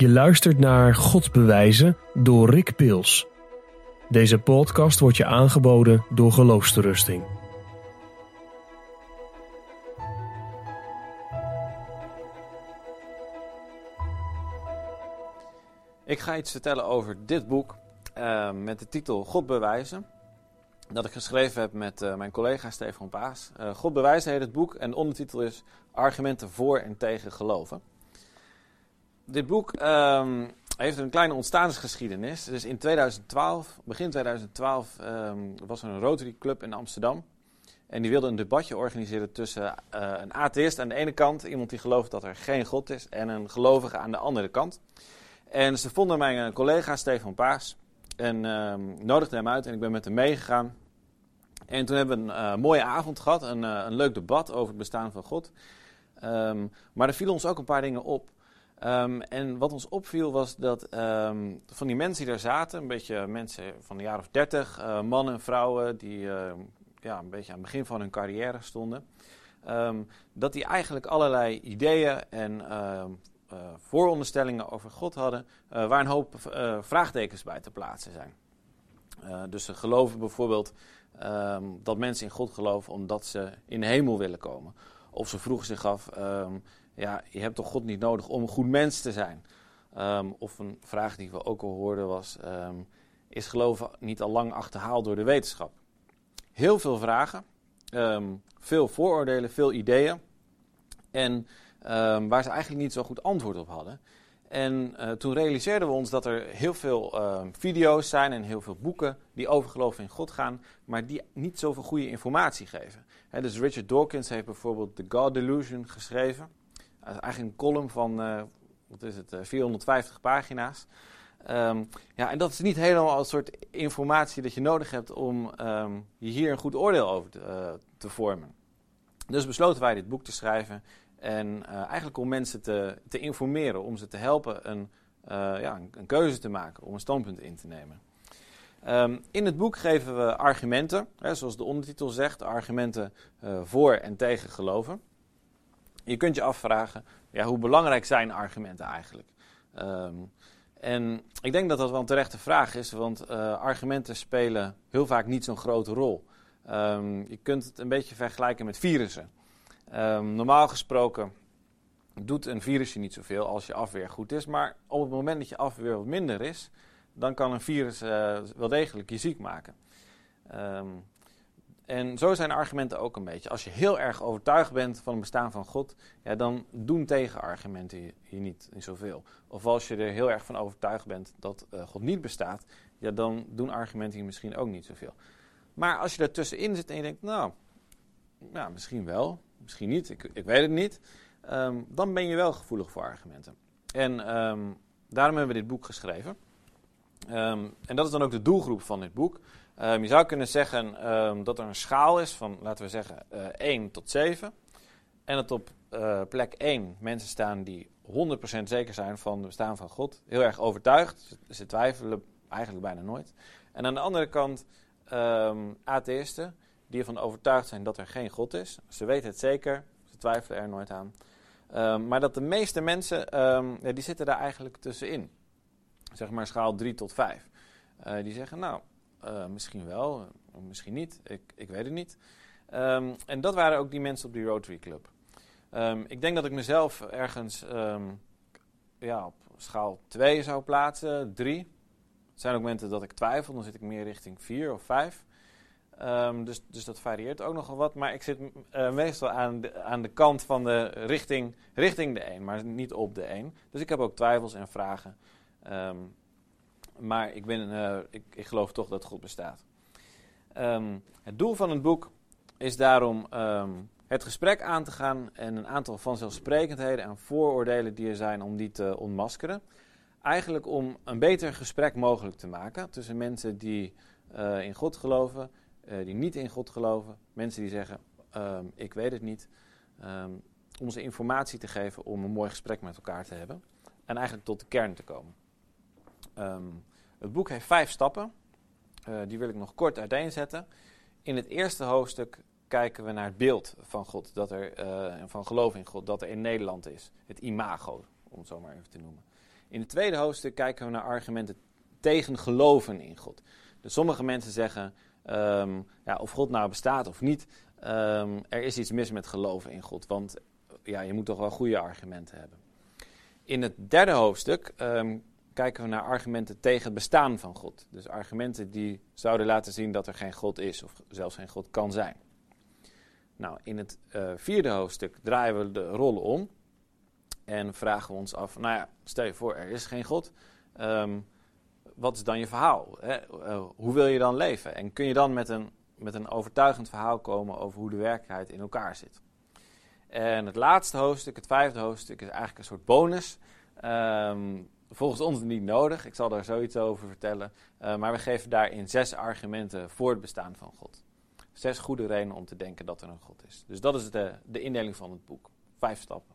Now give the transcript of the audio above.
Je luistert naar Godsbewijzen door Rick Pils. Deze podcast wordt je aangeboden door Geloofsterusting. Ik ga iets vertellen over dit boek uh, met de titel God bewijzen. Dat ik geschreven heb met uh, mijn collega Stefan Paas. Uh, God bewijzen heet het boek en de ondertitel is Argumenten voor en tegen geloven. Dit boek um, heeft een kleine ontstaansgeschiedenis. Dus in 2012, begin 2012, um, was er een Rotary Club in Amsterdam. En die wilde een debatje organiseren tussen uh, een atheïst aan de ene kant, iemand die gelooft dat er geen God is, en een gelovige aan de andere kant. En ze vonden mijn collega Stefan Paas en um, nodigden hem uit en ik ben met hem meegegaan. En toen hebben we een uh, mooie avond gehad, een, een, leuk debat over het bestaan van God. Maar er vielen ons ook een paar dingen op. Um, en wat ons opviel was dat van die mensen die daar zaten, een beetje mensen van de jaar of dertig, uh, mannen en vrouwen die ja, een beetje aan het begin van hun carrière stonden, dat die eigenlijk allerlei ideeën en uh, vooronderstellingen over God hadden, uh, waar een hoop vraagtekens bij te plaatsen zijn. dus ze geloven bijvoorbeeld dat mensen in God geloven omdat ze in de hemel willen komen. Of ze vroegen zich af, ja, je hebt toch God niet nodig om een goed mens te zijn? Um, of een vraag die we ook al hoorden was, is geloven niet al lang achterhaald door de wetenschap? Heel veel vragen, veel vooroordelen, veel ideeën. En waar ze eigenlijk niet zo goed antwoord op hadden. En uh, toen realiseerden we ons dat er heel veel video's zijn en heel veel boeken die over geloven in God gaan, maar die niet zoveel goede informatie geven. Dus Richard Dawkins heeft bijvoorbeeld The God Delusion geschreven. Eigenlijk een column van, uh, wat is het, 450 pagina's. Um, ja, en dat is niet helemaal een soort informatie dat je nodig hebt om um, je hier een goed oordeel over te, te vormen. Dus besloten wij dit boek te schrijven en eigenlijk om mensen te, te, informeren, om ze te helpen een, ja, een, keuze te maken, om een standpunt in te nemen. Um, in het boek geven we argumenten, hè, zoals de ondertitel zegt, argumenten voor en tegen geloven. Je kunt je afvragen, ja, hoe belangrijk zijn argumenten eigenlijk? Um, en ik denk dat dat wel een terechte vraag is, want argumenten spelen heel vaak niet zo'n grote rol. Um, je kunt het een beetje vergelijken met virussen. Um, normaal gesproken doet een virusje niet zoveel als je afweer goed is. Maar op het moment dat je afweer wat minder is, dan kan een virus uh, wel degelijk je ziek maken. Um, en zo zijn argumenten ook een beetje. Als je heel erg overtuigd bent van het bestaan van God, ja, dan doen tegenargumenten je niet, niet zoveel. Of als je er heel erg van overtuigd bent dat uh, God niet bestaat, ja, dan doen argumenten je misschien ook niet zoveel. Maar als je ertussenin zit en je denkt, nou, nou misschien wel, misschien niet, ik, ik weet het niet. Um, dan ben je wel gevoelig voor argumenten. En um, daarom hebben we dit boek geschreven. Um, en dat is dan ook de doelgroep van dit boek. je zou kunnen zeggen dat er een schaal is van, laten we zeggen, uh, eh, 1 tot 7. En dat op uh, plek 1 mensen staan die 100% zeker zijn van het bestaan van God. Heel erg overtuigd. Ze, twijfelen eigenlijk bijna nooit. En aan de andere kant atheïsten die ervan overtuigd zijn dat er geen God is. Ze weten het zeker, ze twijfelen er nooit aan. Maar dat de meeste mensen, ja, die zitten daar eigenlijk tussenin. Zeg maar schaal 3 tot 5. Uh, eh, die zeggen, nou, uh, misschien wel, misschien niet, ik, ik weet het niet. Um, en dat waren ook die mensen op die Rotary Club. ik denk dat ik mezelf ergens ja, op schaal 2 zou plaatsen, 3. Er zijn ook momenten dat ik twijfel, dan zit ik meer richting 4 of 5. Um, dus, dus dat varieert ook nogal wat. Maar ik zit uh, meestal aan de, aan de kant van de richting, richting de 1, maar niet op de 1. Dus ik heb ook twijfels en vragen. Um, maar ik, ben, uh, ik, ik geloof toch dat God bestaat. Um, het doel van het boek is daarom het gesprek aan te gaan en een aantal vanzelfsprekendheden en vooroordelen die er zijn om die te ontmaskeren. Eigenlijk om een beter gesprek mogelijk te maken tussen mensen die uh, in God geloven uh, die niet in God geloven, mensen die zeggen: Ik weet het niet. Om ze informatie te geven om een mooi gesprek met elkaar te hebben. En eigenlijk tot de kern te komen. Um, het boek heeft vijf stappen. Uh, die wil ik nog kort uiteenzetten. In het eerste hoofdstuk kijken we naar het beeld van God, dat er, uh, van geloof in God, dat er in Nederland is. Het imago, om het zo maar even te noemen. In het tweede hoofdstuk kijken we naar argumenten tegen geloven in God. Dus sommige mensen zeggen, ehm, ja, of God nou bestaat of niet, ehm, er is iets mis met geloven in God. Want ja, je moet toch wel goede argumenten hebben. In het derde hoofdstuk ehm, kijken we naar argumenten tegen het bestaan van God. Dus argumenten die zouden laten zien dat er geen God is of zelfs geen God kan zijn. Nou, in het uh, vierde hoofdstuk draaien we de rollen om en vragen we ons af, nou ja, stel je voor er is geen God, um, wat is dan je verhaal? Hè? Uh, hoe wil je dan leven? En kun je dan met een, met een overtuigend verhaal komen over hoe de werkelijkheid in elkaar zit? En het laatste hoofdstuk, het vijfde hoofdstuk, is eigenlijk een soort bonus. Um, volgens ons niet nodig, ik zal daar zoiets over vertellen. Uh, maar we geven daarin zes argumenten voor het bestaan van God. Zes goede redenen om te denken dat er een God is. Dus dat is de, de indeling van het boek. Vijf stappen.